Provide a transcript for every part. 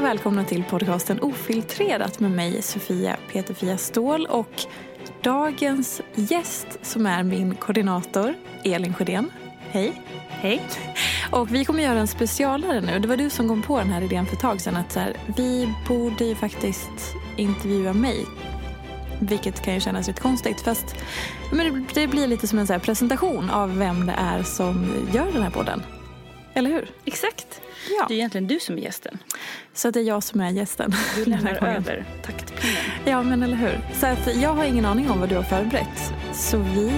Och välkomna till podcasten Ofiltrerat med mig Sofia Peterfia Ståhl och dagens gäst som är min koordinator Elin Sjödén. Hej. Hej. Och vi kommer göra en specialare nu. Det var du som kom på den här idén för ett tag sedan att så här, vi borde ju faktiskt intervjua mig. Vilket kan ju kännas lite konstigt fast men det, blir lite som en så presentation av vem det är som gör den här podden. Eller hur? Exakt. Ja. Det är egentligen du som är gästen. Så det är jag som är gästen. Du lämnar över taktpinnen. Ja, men eller hur. Så att jag har ingen aning om vad du har förberett. Så vi,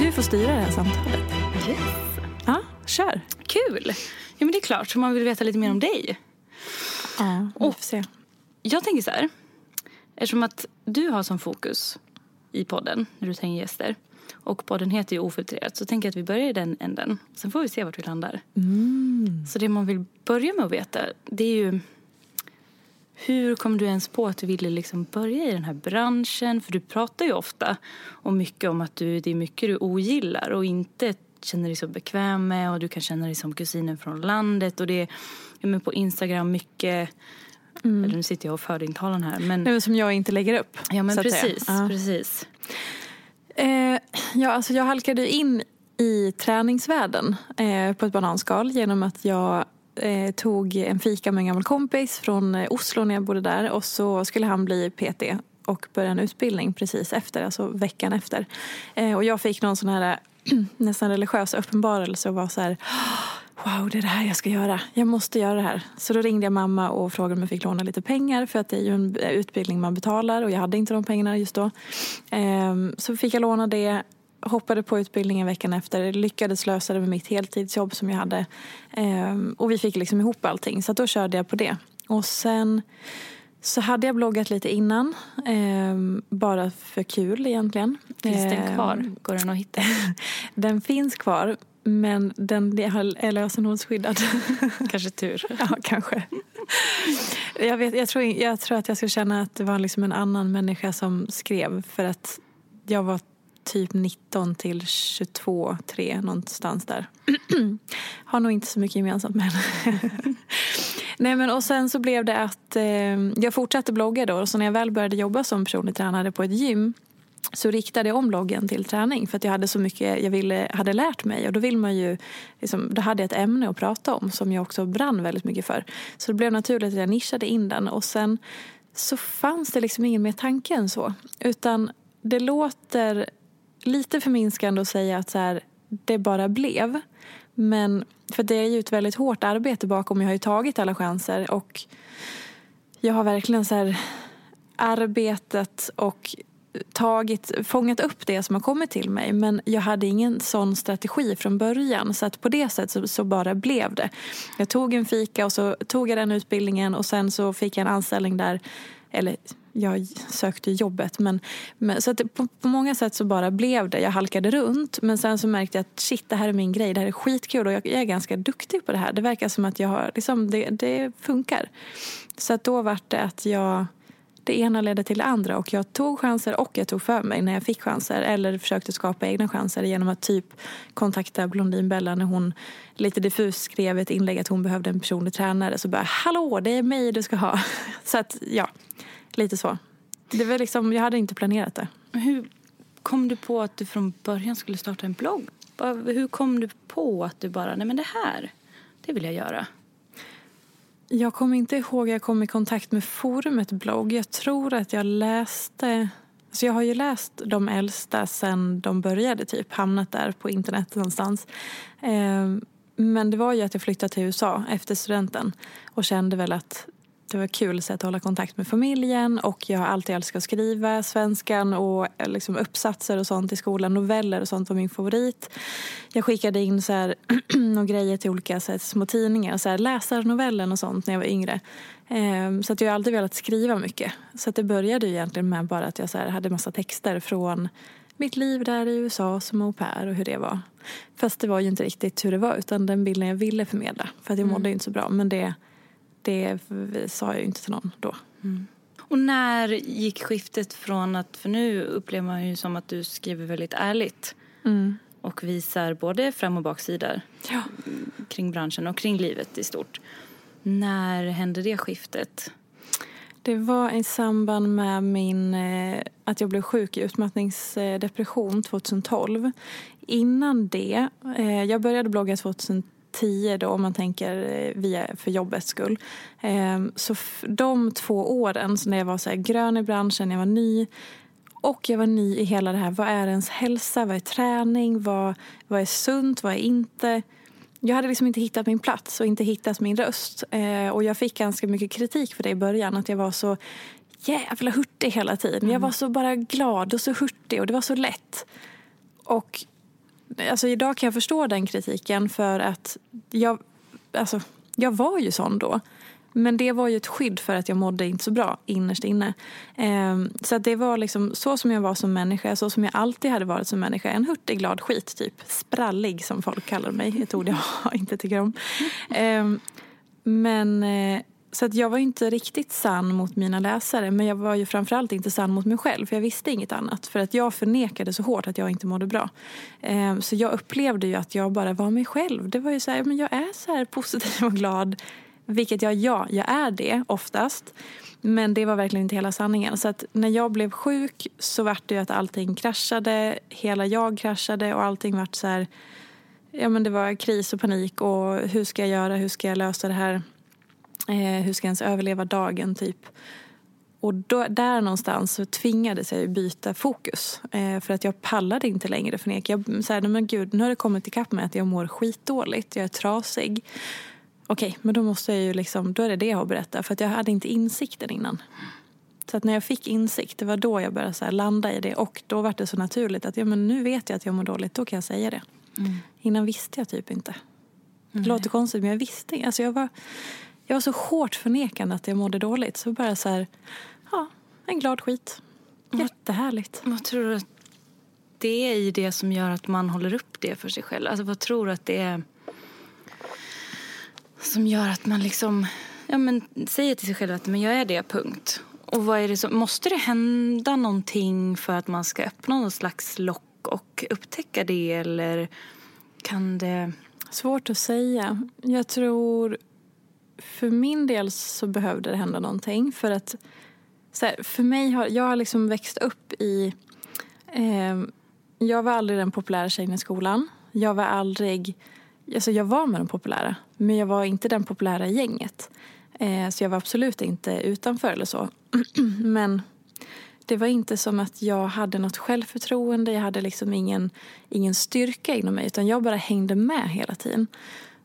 du får styra det här samtalet. Yes. Ja, kör. Kul! Ja, men det är klart, man vill veta lite mer om dig. Ja, vi får se. Jag tänker så här. Eftersom att du har som fokus i podden när du tar in gäster och podden heter ju Ofiltrerat så tänker jag att vi börjar i den änden. Sen får vi se vart vi landar. Så det man vill börja med att veta det är ju hur kom du ens på att du ville liksom börja i den här branschen? För du pratar ju ofta och mycket om att du, det är mycket du ogillar och inte känner dig så bekväm med och du kan känna dig som kusinen från landet och det är men på Instagram mycket eller nu sitter jag och för din talan här men är som jag inte lägger upp. ja men precis, Ja. precis. Eh, ja, alltså jag halkade in i träningsvärlden eh, på ett bananskal genom att jag eh, tog en fika med en gammal kompis från eh, Oslo när jag bodde där och så skulle han bli PT och börja en utbildning precis efter, alltså veckan efter. Eh, och jag fick någon sån här nästan religiös uppenbarelse och var så här Wow, det är det här jag ska göra. Jag måste göra det här. Så då ringde jag mamma och frågade om jag fick låna lite pengar för att det är ju en eh, utbildning man betalar och jag hade inte de pengarna just då. Ehm, så fick jag låna det, hoppade på utbildningen veckan efter, lyckades lösa det med mitt heltidsjobb som jag hade. Ehm, och vi fick liksom ihop allting, så då körde jag på det. Och sen så hade jag bloggat lite innan, ehm, bara för kul egentligen. Finns den Ehm, kvar? Går den att hitta? Den finns kvar, men den är lösenordsskyddad. Kanske tur. Ja, kanske. Jag, vet, jag, tror, jag tror att jag skulle känna att det var liksom en annan människa som skrev för att jag var typ 19 till 22, 3 någonstans där. Har nog inte så mycket gemensamt med henne. Nej, men och sen så blev det att eh, jag fortsatte blogga då och så när jag väl började jobba som personlig tränare på ett gym så riktade jag om bloggen till träning för att jag hade så mycket jag ville, hade lärt mig och då vill man ju, liksom, då hade jag ett ämne att prata om som jag också brann väldigt mycket för. Så det blev naturligt att jag nischade in den och sen så fanns det liksom ingen mer tanke än så. Utan det låter lite förminskande att säga att så här, det bara blev. Men för det är ju ett väldigt hårt arbete bakom. Jag har ju tagit alla chanser och jag har verkligen så här arbetat och tagit, fångat upp det som har kommit till mig men jag hade ingen sån strategi från början så att på det sättet så, så, bara blev det. Jag tog en fika och så tog jag den utbildningen och sen så fick jag en anställning där eller jag sökte jobbet. Men, men så att på, på, många sätt så bara blev det. Jag halkade runt men sen så märkte jag att shit det här är min grej, det här är skitkul och jag, jag är ganska duktig på det här. Det verkar som att jag har, liksom, det, det funkar. Så att då var det att jag det ena ledde till det andra och jag tog chanser och jag tog för mig när jag fick chanser eller försökte skapa egna chanser genom att typ kontakta Blondinbella när hon lite diffus skrev ett inlägg att hon behövde en personlig tränare så bara hallå det är mig du ska ha. Så att ja, lite så. Det var liksom, jag hade inte planerat det. Hur kom du på att du från början skulle starta en blogg? Hur kom du på att du bara, nej men det här, det vill jag göra? Jag kommer inte ihåg jag kom i kontakt med forumet blogg. Jag tror att jag läste... Alltså jag har ju läst de äldsta sen de började, typ hamnat där på internet någonstans. Eh, men det var ju att jag flyttade till USA efter studenten och kände väl att det var kul sätt att hålla kontakt med familjen och jag har alltid älskat att skriva svenskan och eh, liksom uppsatser och sånt i skolan. Noveller och sånt var min favorit. Jag skickade in så här, några grejer till olika så här, små tidningar, så här, läsarnovellen och sånt när jag var yngre. Ehm, så att jag har alltid velat skriva mycket. Så att det började ju egentligen med bara att jag så här, hade massa texter från mitt liv där i USA som au pair och hur det var. Fast det var ju inte riktigt hur det var utan den bilden jag ville förmedla. För att jag mådde mm. inte så bra. Men det det sa jag ju inte till någon då. Mm. Och när gick skiftet från att, för nu upplever man ju som att du skriver väldigt ärligt mm. och visar både fram och baksidor ja. kring branschen och kring livet i stort. När hände det skiftet? Det var i samband med min, eh, att jag blev sjuk i utmattningsdepression 2012. Innan det, eh, jag började blogga 2012 10 då om man tänker eh, via, för jobbets skull. Ehm, så de två åren, så när jag var så grön i branschen, jag var ny och jag var ny i hela det här, vad är ens hälsa, vad är träning, vad, vad är sunt, vad är inte? Jag hade liksom inte hittat min plats och inte hittat min röst. Eh, och jag fick ganska mycket kritik för det i början, att jag var så jävla hurtig hela tiden. Jag mm. var så bara glad och så hurtig och det var så lätt. Och alltså idag kan jag förstå den kritiken för att jag, alltså, jag var ju sån då. Men det var ju ett skydd för att jag mådde inte så bra innerst inne. Um, så det var liksom så som jag var som människa, så som jag alltid hade varit som människa. En hurtig, glad skit, typ. Sprallig som folk kallar mig, ett ord jag inte tycker om. Ehm, men eh, så att jag var inte riktigt sann mot mina läsare men jag var ju framförallt inte sann mot mig själv för jag visste inget annat. För att jag förnekade så hårt att jag inte mådde bra. Eh, så jag upplevde ju att jag bara var mig själv. Det var ju så här, men jag är så här positiv och glad. Vilket jag, ja, jag är det oftast. Men det var verkligen inte hela sanningen. Så att när jag blev sjuk så var det ju att allting kraschade. Hela jag kraschade och allting vart så här, ja men det var kris och panik och hur ska jag göra, hur ska jag lösa det här? Eh, hur ska jag ens överleva dagen typ? Och då, där någonstans så tvingades jag byta fokus. Eh, för att jag pallade inte längre förneka. Jag sa, men gud, nu har det kommit ikapp med att jag mår skitdåligt. Jag är trasig. Okej, men då måste jag ju liksom, då är det det jag har att berätta. För att jag hade inte insikten innan. Så att när jag fick insikt, det var då jag började så landa i det. Och då var det så naturligt att ja, men nu vet jag att jag mår dåligt, då kan jag säga det. Mm. Innan visste jag typ inte. Det låter konstigt men jag visste alltså jag var jag var så hårt förnekande att jag mådde dåligt. Så bara så här, ja, en glad skit. Jättehärligt. Vad tror du att det är i det som gör att man håller upp det för sig själv? Alltså vad tror du att det är som gör att man liksom ja, men, säger till sig själv att men jag är det, punkt. Och vad är det som, måste det hända någonting för att man ska öppna någon slags lock och upptäcka det eller kan det... Svårt att säga. Jag tror för min del så behövde det hända någonting. För att här, för mig har, jag har liksom växt upp i... Eh, jag var aldrig den populära tjejen i skolan. Jag var aldrig... Alltså jag var med de populära, men jag var inte den populära i gänget. Eh, så jag var absolut inte utanför eller så. men det var inte som att jag hade något självförtroende. Jag hade liksom ingen, ingen styrka inom mig, utan jag bara hängde med hela tiden.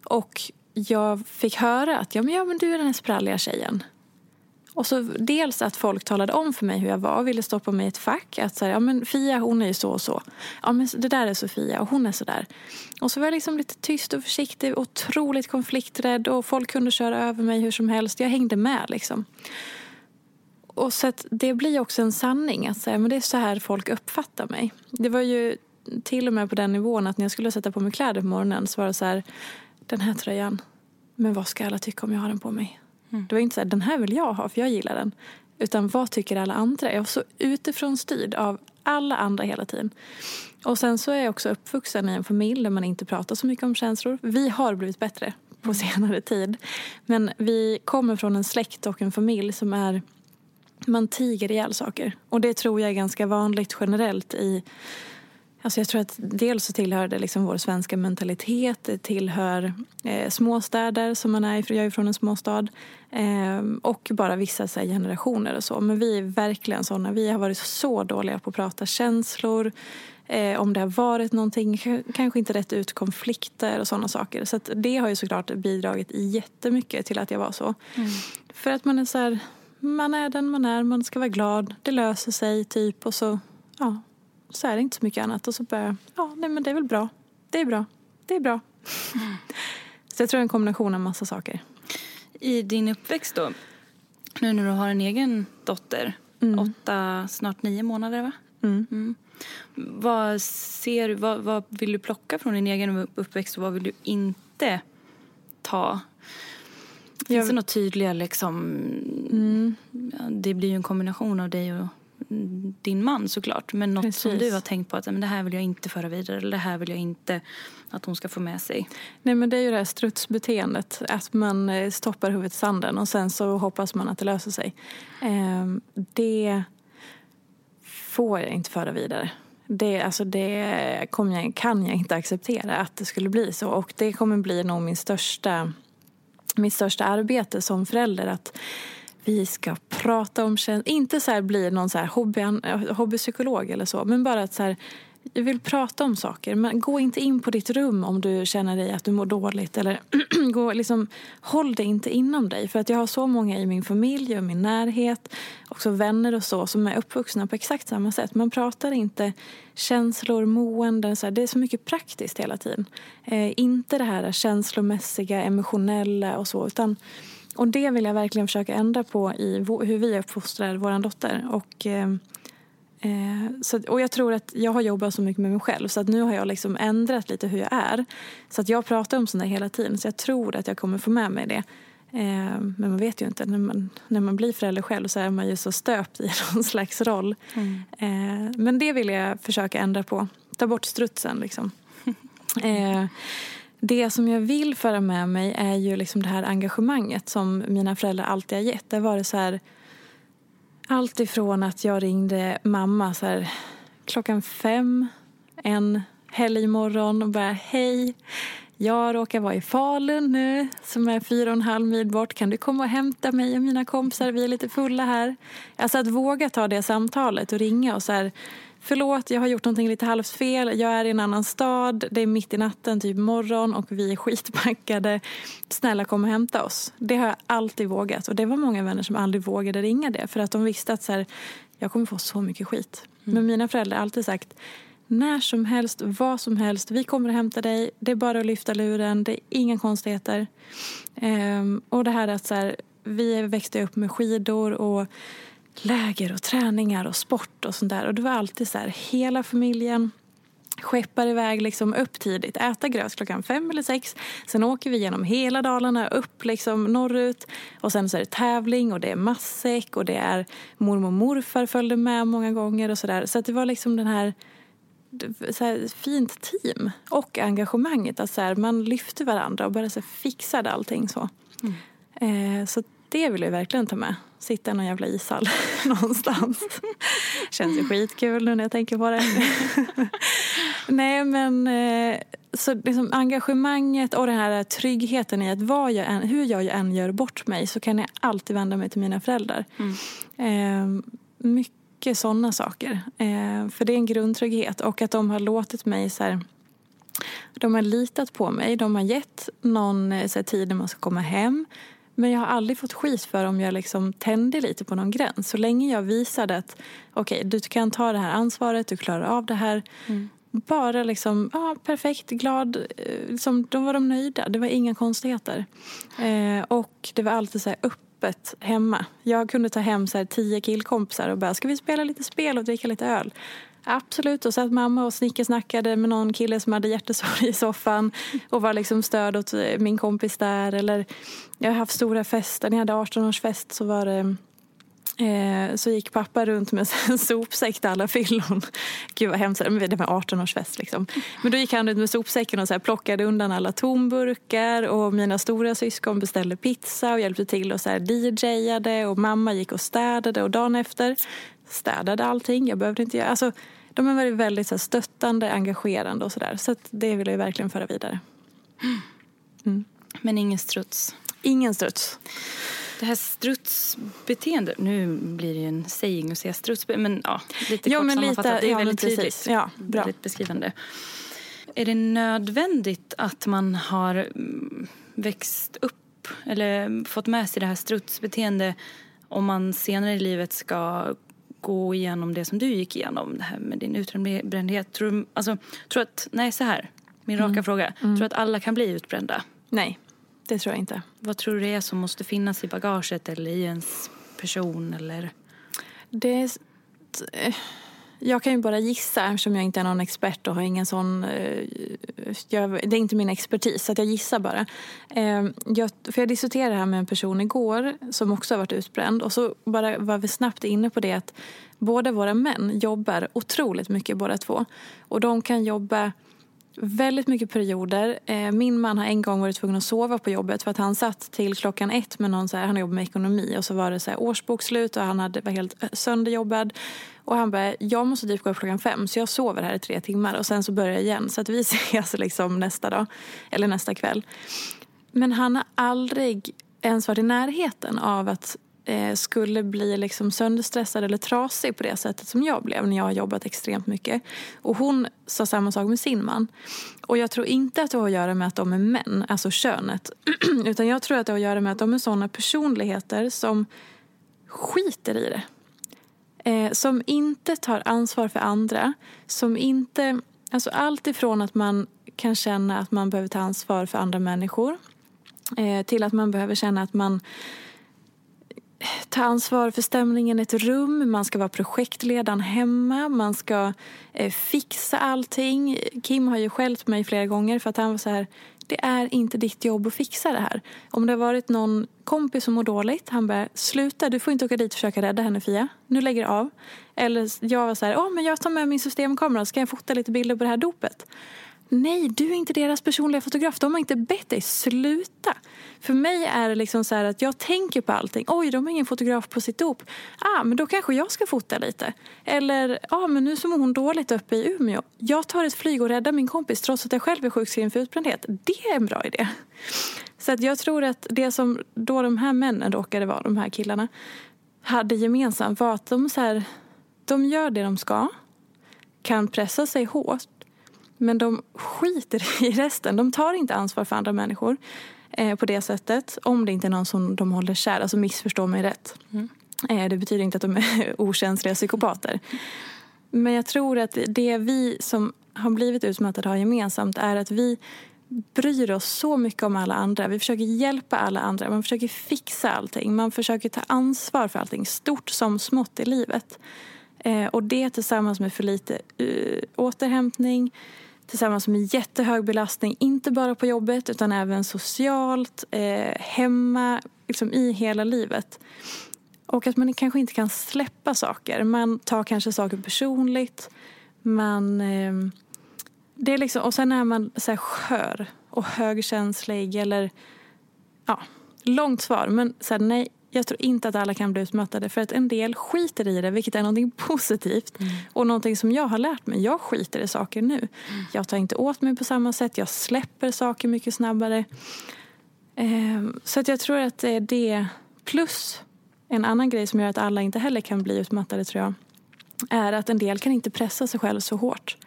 Och jag fick höra att ja, men, ja, men du är den här spralliga tjejen. Och så dels att folk talade om för mig hur jag var och ville stoppa mig i ett fack. Att så här, ja men Fia hon är ju så och så. Ja men det där är Sofia och hon är så där. Och så var jag liksom lite tyst och försiktig, otroligt konflikträdd och folk kunde köra över mig hur som helst. Jag hängde med liksom. Och så att det blir också en sanning att säga, men det är så här folk uppfattar mig. Det var ju till och med på den nivån att när jag skulle sätta på mig kläder på morgonen så var det så här, den här tröjan, men vad ska alla tycka om jag har den på mig? Mm. Det var inte så här, den här vill jag ha för jag gillar den. Utan vad tycker alla andra? Jag var så utifrån styrd av alla andra hela tiden. Och sen så är jag också uppvuxen i en familj där man inte pratar så mycket om känslor. Vi har blivit bättre på mm. senare tid. Men vi kommer från en släkt och en familj som är man tiger ihjäl saker. Och det tror jag är ganska vanligt generellt i Alltså jag tror att dels så tillhör det liksom vår svenska mentalitet. Det tillhör eh, småstäder som man är Jag är från en småstad. Eh, och bara vissa här, generationer och så. Men vi är verkligen sådana. Vi har varit så dåliga på att prata känslor. Eh, om det har varit någonting, kanske inte rätt ut konflikter och sådana saker. Så det har ju såklart bidragit jättemycket till att jag var så. Mm. För att man är så här, man är den man är, man ska vara glad, det löser sig typ och så, ja, så är det inte så mycket annat. Och så börjar ja, nej men det är väl bra, det är bra, det är bra. Mm. Så jag tror det är en kombination av massa saker. I din uppväxt då, nu när du har en egen dotter, mm. åtta, snart nio månader va? Mm. Mm. Vad, ser, vad, vad vill du plocka från din egen uppväxt och vad vill du inte ta Finns jag... det något tydliga liksom... Mm. Det blir ju en kombination av dig och din man såklart. Men något Precis. som du har tänkt på att men det här vill jag inte föra vidare eller det här vill jag inte att hon ska få med sig. Nej men det är ju det här strutsbeteendet. Att man eh, stoppar huvudet i sanden och sen så hoppas man att det löser sig. Ehm, det får jag inte föra vidare. Det, alltså det jag, kan jag inte acceptera att det skulle bli så. Och det kommer bli nog min största mitt största arbete som förälder. Att vi ska prata om känslor. Inte så här bli någon så här hobby, hobbypsykolog eller så. Men bara att så här, jag vill prata om saker. Men gå inte in på ditt rum om du känner dig att du mår dåligt. Eller gå, liksom, håll det inte inom dig. För att jag har så många i min familj och min närhet. Också vänner och så som är uppvuxna på exakt samma sätt. Man pratar inte känslor, måenden. Så här, det är så mycket praktiskt hela tiden. Eh, inte det här känslomässiga, emotionella och så. Utan och det vill jag verkligen försöka ändra på i hur vi uppfostrar vår dotter. Och, eh, eh, så, och jag tror att jag har jobbat så mycket med mig själv så att nu har jag liksom ändrat lite hur jag är. Så att jag pratar om sånt hela tiden så jag tror att jag kommer få med mig det. Eh, men man vet ju inte. När man, när man blir förälder själv så är man ju så stöpt i någon slags roll. Mm. Eh, men det vill jag försöka ändra på. Ta bort strutsen liksom. Det som jag vill föra med mig är ju liksom det här engagemanget som mina föräldrar alltid har gett. Det var det så här, allt ifrån att jag ringde mamma så här, klockan fem en helgmorgon och bara hej, jag råkar vara i Falun nu som är fyra och en halv mil bort. Kan du komma och hämta mig och mina kompisar? Vi är lite fulla här. Alltså att våga ta det samtalet och ringa och så här förlåt, jag har gjort någonting lite halvt fel. Jag är i en annan stad, det är mitt i natten, typ morgon och vi är skitpackade. Snälla kom och hämta oss. Det har jag alltid vågat och det var många vänner som aldrig vågade ringa det för att de visste att så här, jag kommer få så mycket skit. Mm. Men mina föräldrar har alltid sagt när som helst, vad som helst, vi kommer att hämta dig. Det är bara att lyfta luren, det är inga konstigheter. Um, och det här att så här, vi växte upp med skidor och läger och träningar och sport och sånt där. Och det var alltid så här, hela familjen skeppar iväg liksom upp tidigt, äta gröt klockan fem eller sex. Sen åker vi genom hela Dalarna upp liksom norrut. Och sen så är det tävling och det är matsäck och det är mormor och morfar följde med många gånger och sådär. Så att det var liksom den här så fint team och engagemanget. Att så här, man lyfte varandra och bara så fixade allting så. Mm. Eh, så det vill jag verkligen ta med. Sitta i någon jävla ishall någonstans. Känns ju skitkul nu när jag tänker på det. Nej men eh, så liksom engagemanget och den här tryggheten i att vad jag än, hur jag än gör bort mig så kan jag alltid vända mig till mina föräldrar. Mm. Eh, mycket sådana saker. Eh, för det är en grundtrygghet och att de har låtit mig så här, de har litat på mig. De har gett någon så här, tid när man ska komma hem Men jag har aldrig fått skit för om jag liksom tände lite på någon gräns. Så länge jag visade att okej, okay, du kan ta det här ansvaret, du klarar av det här. Mm. Bara liksom, ja, perfekt, glad. Liksom, då var de nöjda. Det var inga konstigheter. Eh, och det var alltid så här öppet hemma. Jag kunde ta hem så här tio killkompisar och bara, ska vi spela lite spel och dricka lite öl? Absolut. Och satt mamma och snickersnackade med någon kille som hade hjärtesorg i soffan och var liksom stöd åt eh, min kompis där. Eller jag har haft stora fester. När jag hade 18-årsfest så var det Eh, så gick pappa runt med en sopsäck till alla fyllon. Gud vad hemskt, det var 18-årsfest liksom. Men då gick han runt med sopsäcken och så här plockade undan alla tomburkar och mina stora syskon beställde pizza och hjälpte till och så här DJade och mamma gick och städade och dagen efter städade allting. Jag behövde inte göra... Alltså, de har varit väldigt så här, stöttande, engagerande och sådär. Så, så det vill jag verkligen föra vidare. Mm. Men ingen struts? Ingen struts. Det här strutsbeteendet, nu blir det ju en saying att säga struts, men ja, lite jo, kort men lite, det är ja, väldigt tydligt. Ja, bra. Väldigt beskrivande. Är det nödvändigt att man har mm, växt upp eller fått med sig det här strutsbeteende om man senare i livet ska gå igenom det som du gick igenom, det här med din utbrändhet? Tror, alltså, tror att, nej så här, min raka mm. fråga. Mm. Tror du att alla kan bli utbrända? Nej, det tror jag inte. Vad tror du det är som måste finnas i bagaget eller i ens person eller? Det är, jag kan ju bara gissa eftersom jag inte är någon expert och har ingen sån... Eh, jag, det är inte min expertis, så att jag gissar bara. Ehm, jag, för jag diskuterade det här med en person igår som också har varit utbränd och så bara var vi snabbt inne på det att båda våra män jobbar otroligt mycket båda två. Och de kan jobba väldigt mycket perioder. Eh, min man har en gång varit tvungen att sova på jobbet för att han satt till klockan ett med någon så här, han jobbar med ekonomi och så var det så här årsbokslut och han hade, var helt sönderjobbad. Och han bara, jag måste typ gå upp klockan fem så jag sover här i tre timmar och sen så börjar jag igen. Så att vi ses liksom nästa dag, eller nästa kväll. Men han har aldrig ens varit i närheten av att Eh, skulle bli liksom sönderstressad eller trasig på det sättet som jag blev när jag har jobbat extremt mycket. Och hon sa samma sak med sin man. Och jag tror inte att det har att göra med att de är män, alltså könet. Utan jag tror att det har att göra med att de är sådana personligheter som skiter i det. Eh, som inte tar ansvar för andra. Som inte, alltså allt ifrån att man kan känna att man behöver ta ansvar för andra människor. Eh, till att man behöver känna att man ta ansvar för stämningen i ett rum, man ska vara projektledaren hemma, man ska eh, fixa allting. Kim har ju skällt mig flera gånger för att han var så här, det är inte ditt jobb att fixa det här. Om det har varit någon kompis som mår dåligt, han bara, sluta, du får inte åka dit och försöka rädda henne Fia, nu lägger du av. Eller jag var så här, oh, men jag tar med min systemkamera så kan jag fota lite bilder på det här dopet. Nej, du är inte deras personliga fotograf. De har inte bett dig. Sluta! För mig är det liksom så att jag tänker på allting. Oj, de har ingen fotograf på sitt dop. Ah, men då kanske jag ska fota lite. Eller, ah, men nu så mår hon dåligt uppe i Umeå. Jag tar ett flyg och räddar min kompis trots att jag själv är sjukskriven för utbrändhet. Det är en bra idé. Så att jag tror att det som då de här männen råkade vara, de här killarna, hade gemensamt var att de, så här, de gör det de ska, kan pressa sig hårt men de skiter i resten. De tar inte ansvar för andra människor eh, på det sättet. Om det inte är någon som de håller kär. Alltså missförstå mig rätt. Mm. Eh, det betyder inte att de är okänsliga psykopater. Men jag tror att det vi som har blivit utmattade har gemensamt är att vi bryr oss så mycket om alla andra. Vi försöker hjälpa alla andra. Man försöker fixa allting. Man försöker ta ansvar för allting, stort som smått i livet. Eh, och det tillsammans med för lite uh, återhämtning, tillsammans med jättehög belastning, inte bara på jobbet utan även socialt, eh, hemma, liksom i hela livet. Och att man kanske inte kan släppa saker. Man tar kanske saker personligt. Man, eh, det är liksom, och sen är man så här skör och högkänslig eller ja, långt svar. Men så här, nej, jag tror inte att alla kan bli utmattade för att en del skiter i det vilket är någonting positivt mm. och någonting som jag har lärt mig. Jag skiter i saker nu. Mm. Jag tar inte åt mig på samma sätt. Jag släpper saker mycket snabbare. Ehm, så att jag tror att det är det plus en annan grej som gör att alla inte heller kan bli utmattade tror jag är att en del kan inte pressa sig själv så hårt.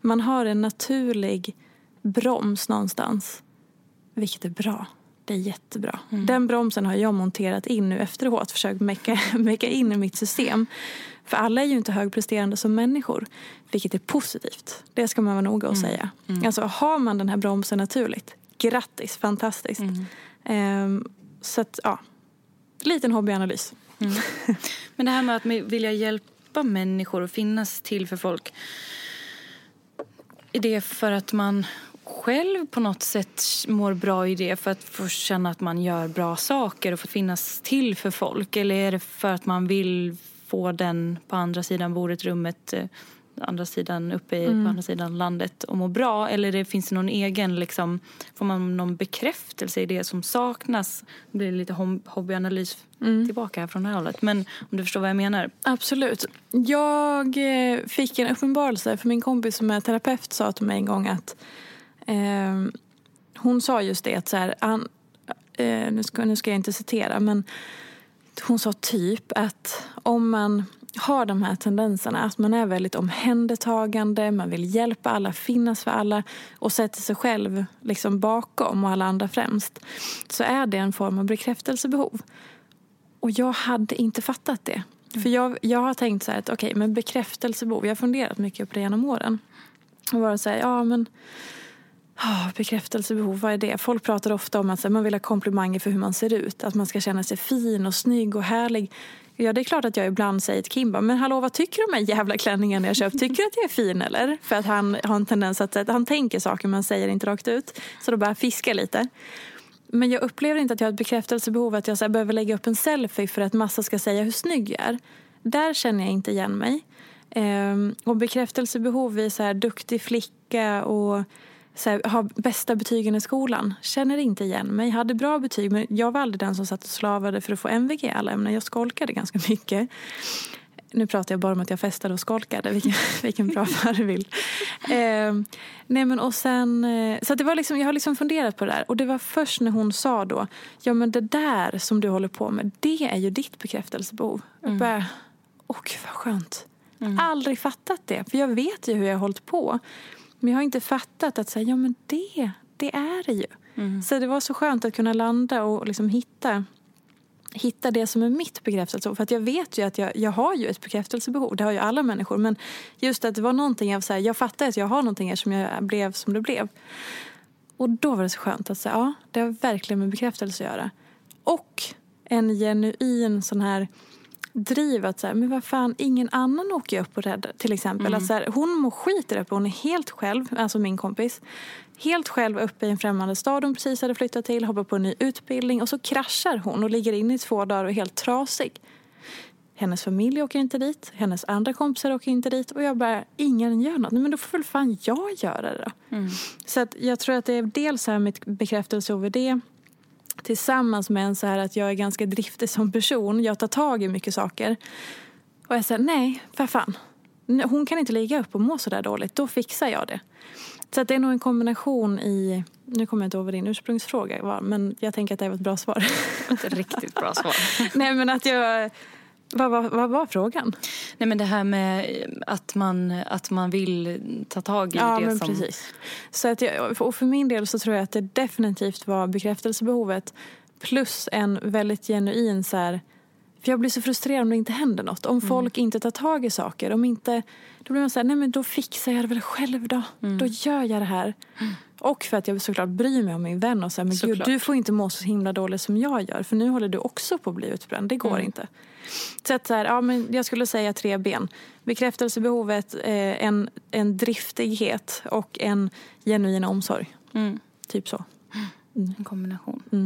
Man har en naturlig broms någonstans vilket är bra. Det är jättebra. Mm. Den bromsen har jag monterat in nu efteråt. Försökt mecka, mecka in i mitt system. För alla är ju inte högpresterande som människor. Vilket är positivt. Det ska man vara noga att mm. säga. Mm. Alltså har man den här bromsen naturligt. Grattis, fantastiskt. Um, så att, ja. Liten hobbyanalys. Mm. Men det här med att vilja hjälpa människor och finnas till för folk. Är det för att man själv på något sätt mår bra i det för att få känna att man gör bra saker och få finnas till för folk? Eller är det för att man vill få den på andra sidan bordet, rummet, eh, andra sidan uppe i, mm. på andra sidan landet och må bra? Eller det, finns det någon egen, liksom, får man någon bekräftelse i det som saknas? Det blir lite hobbyanalys mm. tillbaka här från det här hållet. Men om du förstår vad jag menar? Absolut. Jag eh, fick en uppenbarelse för min kompis som är terapeut sa till mig en gång att eh, hon sa just det att så här, an, eh, nu, ska, nu ska jag inte citera men hon sa typ att om man har de här tendenserna, att man är väldigt omhändertagande, man vill hjälpa alla, finnas för alla och sätter sig själv liksom bakom och alla andra främst, så är det en form av bekräftelsebehov. Och jag hade inte fattat det. Mm. För jag, jag har tänkt så här att okej, okay, men bekräftelsebehov, jag har funderat mycket på det genom åren. Och bara så här, ja men Oh, bekräftelsebehov, vad är det? Folk pratar ofta om att man vill ha komplimanger för hur man ser ut. Att man ska känna sig fin och snygg och härlig. Ja, det är klart att jag ibland säger till Kimba, men hallå vad tycker du om de här jävla klänningarna jag köpt? Tycker du att jag är fin eller? För att han har en tendens att, att han tänker saker men säger inte rakt ut. Så då börjar jag fiska lite. Men jag upplever inte att jag har ett bekräftelsebehov att jag så här, behöver lägga upp en selfie för att massa ska säga hur snygg jag är. Där känner jag inte igen mig. Ehm, och bekräftelsebehov är så här duktig flicka och så här, har bästa betygen i skolan. Känner inte igen mig. Hade bra betyg men jag var aldrig den som satt och slavade för att få MVG i alla ämnen. Jag skolkade ganska mycket. Nu pratar jag bara om att jag festade och skolkade. Vilken, vilken bra förebild. Eh, nej men och sen, eh, så det var liksom, jag har liksom funderat på det där. Och det var först när hon sa då, ja men det där som du håller på med, det är ju ditt bekräftelsebehov. Mm. Jag bara, åh gud vad skönt. Mm. Aldrig fattat det. För jag vet ju hur jag har hållit på. Men jag har inte fattat att säga, ja men det, det är det ju. Mm. Så det var så skönt att kunna landa och liksom hitta, hitta det som är mitt bekräftelsebehov. För att jag vet ju att jag, jag har ju ett bekräftelsebehov. Det har ju alla människor. Men just att det var någonting jag, så här, jag fattade att jag har någonting här som jag blev som det blev. Och då var det så skönt att säga, ja det har verkligen med bekräftelse att göra. Och en genuin sån här driv att så här, men vad fan, ingen annan åker upp och räddar till exempel. Mm. Att så här, hon mår skit där uppe, hon är helt själv, alltså min kompis. Helt själv uppe i en främmande stad hon precis hade flyttat till, hoppar på en ny utbildning och så kraschar hon och ligger inne i två dagar och är helt trasig. Hennes familj åker inte dit, hennes andra kompisar åker inte dit och jag bara, ingen gör något. Men då får väl fan jag göra det då. Mm. Så att jag tror att det är dels här mitt bekräftelse över det tillsammans med en så här att jag är ganska driftig som person. Jag tar tag i mycket saker. Och jag säger nej, för fan. Hon kan inte ligga upp och må så där dåligt. Då fixar jag det. Så det är nog en kombination i... Nu kommer jag inte ihåg vad din ursprungsfråga var, men jag tänker att det var ett bra svar. Ett riktigt bra svar. nej, men att jag vad, vad, vad, var frågan? Nej, men det här med att man, att man vill ta tag i ja, det men som... Precis. Så att jag, och för min del så tror jag att det definitivt var bekräftelsebehovet plus en väldigt genuin så här, för jag blir så frustrerad om det inte händer något. Om mm. folk inte tar tag i saker. Om inte, då blir man så här, nej men då fixar jag det väl själv då. Mm. Då gör jag det här. Mm. Och för att jag såklart bryr mig om min vän och säger, men gud, du får inte må så himla dåligt som jag gör. För nu håller du också på att bli utbränd. Det går mm. inte. Så att så här, ja, men jag skulle säga tre ben. Bekräftelsebehovet, eh, en, en driftighet och en genuin omsorg. Mm. Typ så. Mm. En kombination.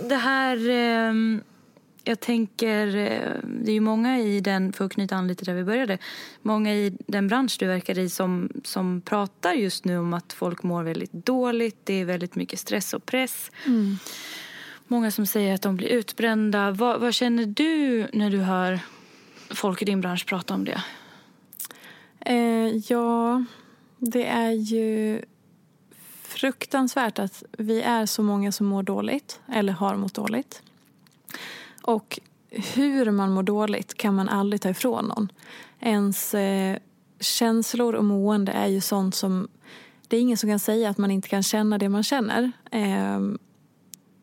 Det här, eh, jag tänker, eh, det är ju många i den, för att knyta an lite där vi började, många i den bransch du verkar i som, som pratar just nu om att folk mår väldigt dåligt, det är väldigt mycket stress och press. Mm. Många som säger att de blir utbrända. Vad, vad känner du när du hör folk i din bransch prata om det? Eh, ja, det är ju fruktansvärt att vi är så många som mår dåligt, eller har mått dåligt. Och hur man mår dåligt kan man aldrig ta ifrån någon. Ens eh, känslor och mående är ju sånt som... Det är ingen som kan säga att man inte kan känna det man känner. Eh,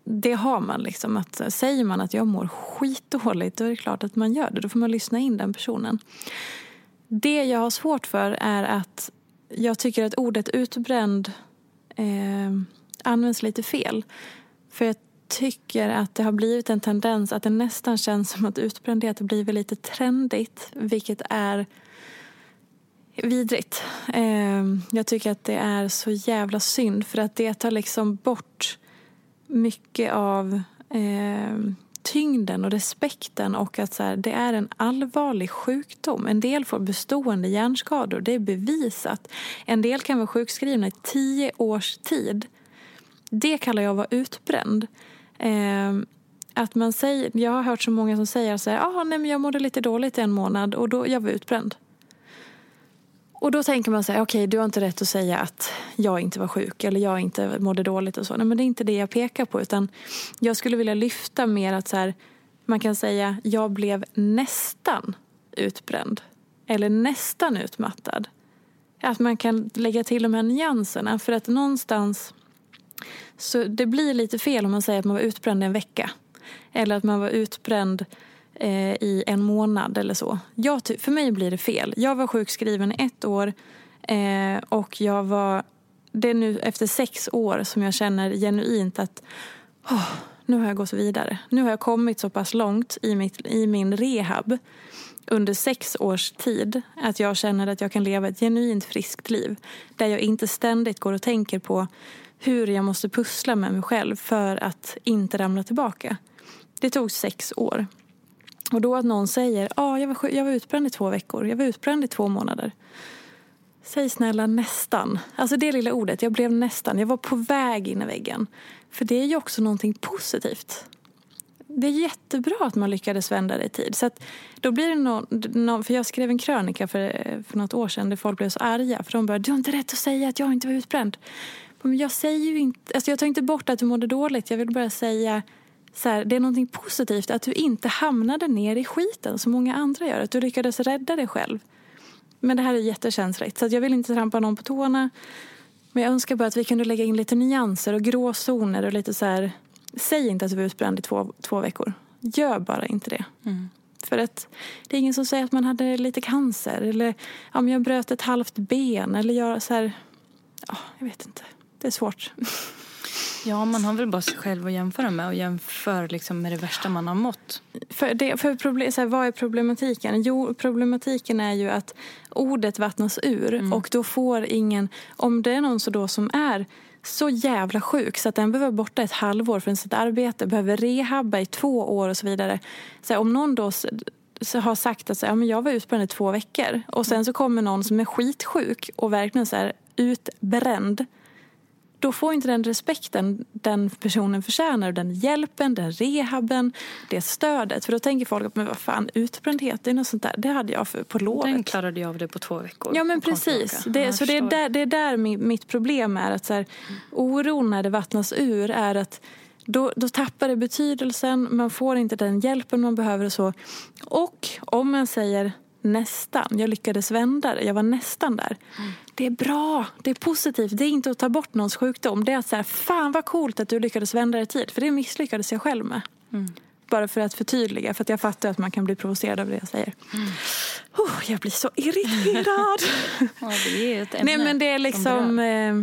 det har man. liksom. Att, eh, säger man att jag mår skitdåligt, då är det klart att man gör det. Då får man lyssna in den personen. Det jag har svårt för är att jag tycker att ordet utbränd eh, används lite fel. För jag tycker att det har blivit en tendens att det nästan känns som att utbrändhet har blivit lite trendigt, vilket är vidrigt. Eh, jag tycker att det är så jävla synd för att det tar liksom bort mycket av eh, tyngden och respekten och att så här, det är en allvarlig sjukdom. En del får bestående hjärnskador, det är bevisat. En del kan vara sjukskrivna i tio års tid. Det kallar jag att vara utbränd. Eh, att man säger, jag har hört så många som säger så här, ah, nej, men jag mådde lite dåligt i en månad och då, jag var utbränd. Och då tänker man så här, okej okay, du har inte rätt att säga att jag inte var sjuk eller jag inte mådde dåligt och så. Nej men det är inte det jag pekar på utan jag skulle vilja lyfta mer att så här, man kan säga jag blev nästan utbränd. Eller nästan utmattad. Att man kan lägga till de här nyanserna för att någonstans så det blir lite fel om man säger att man var utbränd en vecka. Eller att man var utbränd eh, i en månad eller så. Jag, för mig blir det fel. Jag var sjukskriven i ett år eh, och jag var... Det är nu efter sex år som jag känner genuint att oh, nu har jag gått vidare. Nu har jag kommit så pass långt i, mitt, i min rehab under sex års tid att jag känner att jag kan leva ett genuint friskt liv. Där jag inte ständigt går och tänker på hur jag måste pussla med mig själv för att inte ramla tillbaka. Det tog sex år. Och då att någon säger ah, jag, var, jag var utbränd i två veckor, jag var utbränd i två månader. Säg snälla nästan. Alltså det lilla ordet, jag blev nästan, jag var på väg in i väggen. För det är ju också någonting positivt. Det är jättebra att man lyckades vända det i tid. Så att då blir det någon, någon, för jag skrev en krönika för, för något år sedan där folk blev så arga. För de bara, du har inte rätt att säga att jag inte var utbränd. Men jag säger ju inte, alltså jag tar inte bort att du mådde dåligt. Jag vill bara säga så här, det är någonting positivt att du inte hamnade ner i skiten som många andra gör. Att du lyckades rädda dig själv. Men det här är jättekänsligt så jag vill inte trampa någon på tårna. Men jag önskar bara att vi kunde lägga in lite nyanser och gråzoner och lite så här. Säg inte att du var utbränd i två, två veckor. Gör bara inte det. Mm. För att det är ingen som säger att man hade lite cancer eller om jag bröt ett halvt ben eller jag så här. Ja, jag vet inte. Det är svårt. Ja, man har väl bara sig själv att jämföra med och jämför liksom med det värsta man har mått. För det, för problem, så här, vad är problematiken? Jo, problematiken är ju att ordet vattnas ur Mm. och då får ingen... Om det är någon så då som är så jävla sjuk så att den behöver borta ett halvår från sitt arbete, behöver rehabba i två år och så vidare. Så här, om någon då så har sagt att så här, ja, men jag var utbränd i två veckor och sen så kommer någon som är skitsjuk och verkligen så här, utbränd då får inte den respekten den personen förtjänar, den hjälpen, den rehaben, det stödet. För då tänker folk att men vad fan, utbrändhet, det är något sånt där. Det hade jag för, på lovet. Den klarade jag av det på två veckor. Ja men precis. Det, så det är, där, det är där mi- mitt problem är. att så här, Oron när det vattnas ur är att då, då tappar det betydelsen, man får inte den hjälpen man behöver och så. Och om man säger nästan, jag lyckades vända det, jag var nästan där. Det är bra, det är positivt, det är inte att ta bort någons sjukdom. Det är att säga, fan vad coolt att du lyckades vända det i tid, för det misslyckades jag själv med. Bara för att förtydliga, för att jag fattar att man kan bli provocerad av det jag säger. Oh, jag blir så irriterad. Ja, det är ett ämne Nej men det är som liksom... Eh,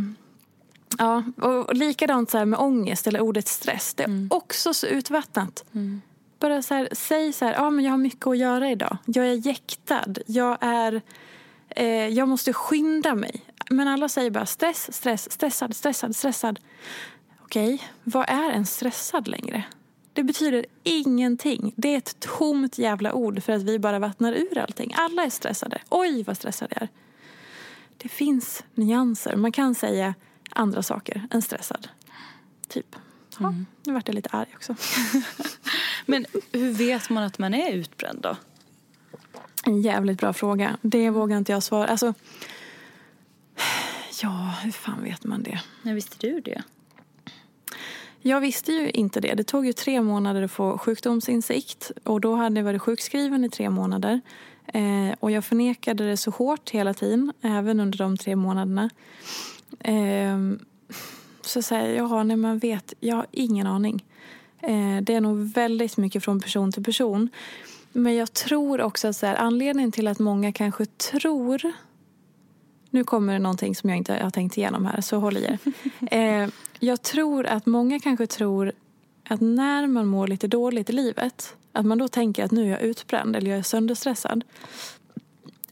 ja, och likadant så här med ångest eller ordet stress. Det är Mm. också så utvattnat. Bara så här, säg så här, ja men jag har mycket att göra idag. Jag är jäktad. Jag är... Eh, jag måste skynda mig. Men alla säger bara stress, stress, stressad, stressad, stressad. Okej, vad är en stressad längre? Det betyder ingenting. Det är ett tomt jävla ord för att vi bara vattnar ur allting. Alla är stressade. Oj, vad stressad jag är. Det finns nyanser. Man kan säga andra saker än stressad. Typ. Ja, nu vart jag lite arg också. Men hur vet man att man är utbränd då? En jävligt bra fråga. Det vågar inte jag svara. Alltså, ja, hur fan vet man det? När visste du det? Jag visste ju inte det. Det tog ju tre månader att få sjukdomsinsikt. Och då hade jag varit sjukskriven i tre månader. Eh, och jag förnekade det så hårt hela tiden, även under de tre månaderna. Eh, så säger jag, ja, nej man vet, jag har ingen aning. Eh, det är nog väldigt mycket från person till person. Men jag tror också att så här, anledningen till att många kanske tror nu kommer det någonting som jag inte har tänkt igenom här, så håll i er. Eh, jag tror att många kanske tror att när man mår lite dåligt i livet, att man då tänker att nu är jag utbränd eller jag är sönderstressad,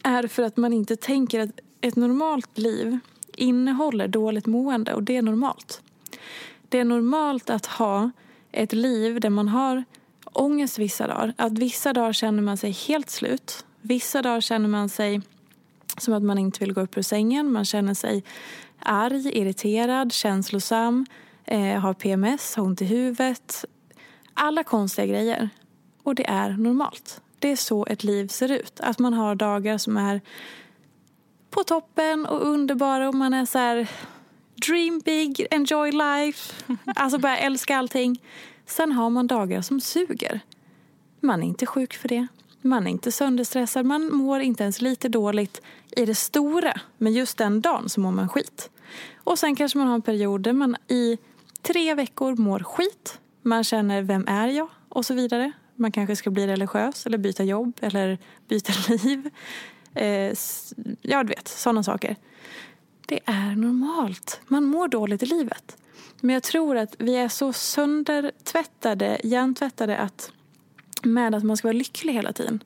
är för att man inte tänker att ett normalt liv innehåller dåligt mående och det är normalt. Det är normalt att ha ett liv där man har ångest vissa dagar. Att vissa dagar känner man sig helt slut. Vissa dagar känner man sig som att man inte vill gå upp ur sängen. Man känner sig arg, irriterad, känslosam, eh, har PMS, har ont i huvudet. Alla konstiga grejer. Och det är normalt. Det är så ett liv ser ut. Att man har dagar som är på toppen och underbara och man är så här dream big, enjoy life. Alltså bara älska allting. Sen har man dagar som suger. Man är inte sjuk för det. Man är inte sönderstressad. Man mår inte ens lite dåligt i det stora. Men just den dagen så mår man skit. Och sen kanske man har en period där man i tre veckor mår skit. Man känner, vem är jag? Och så vidare. Man kanske ska bli religiös eller byta jobb eller byta liv. Eh, ja, du vet, sådana saker. Det är normalt. Man mår dåligt i livet. Men jag tror att vi är så söndertvättade, hjärntvättade att med att man ska vara lycklig hela tiden.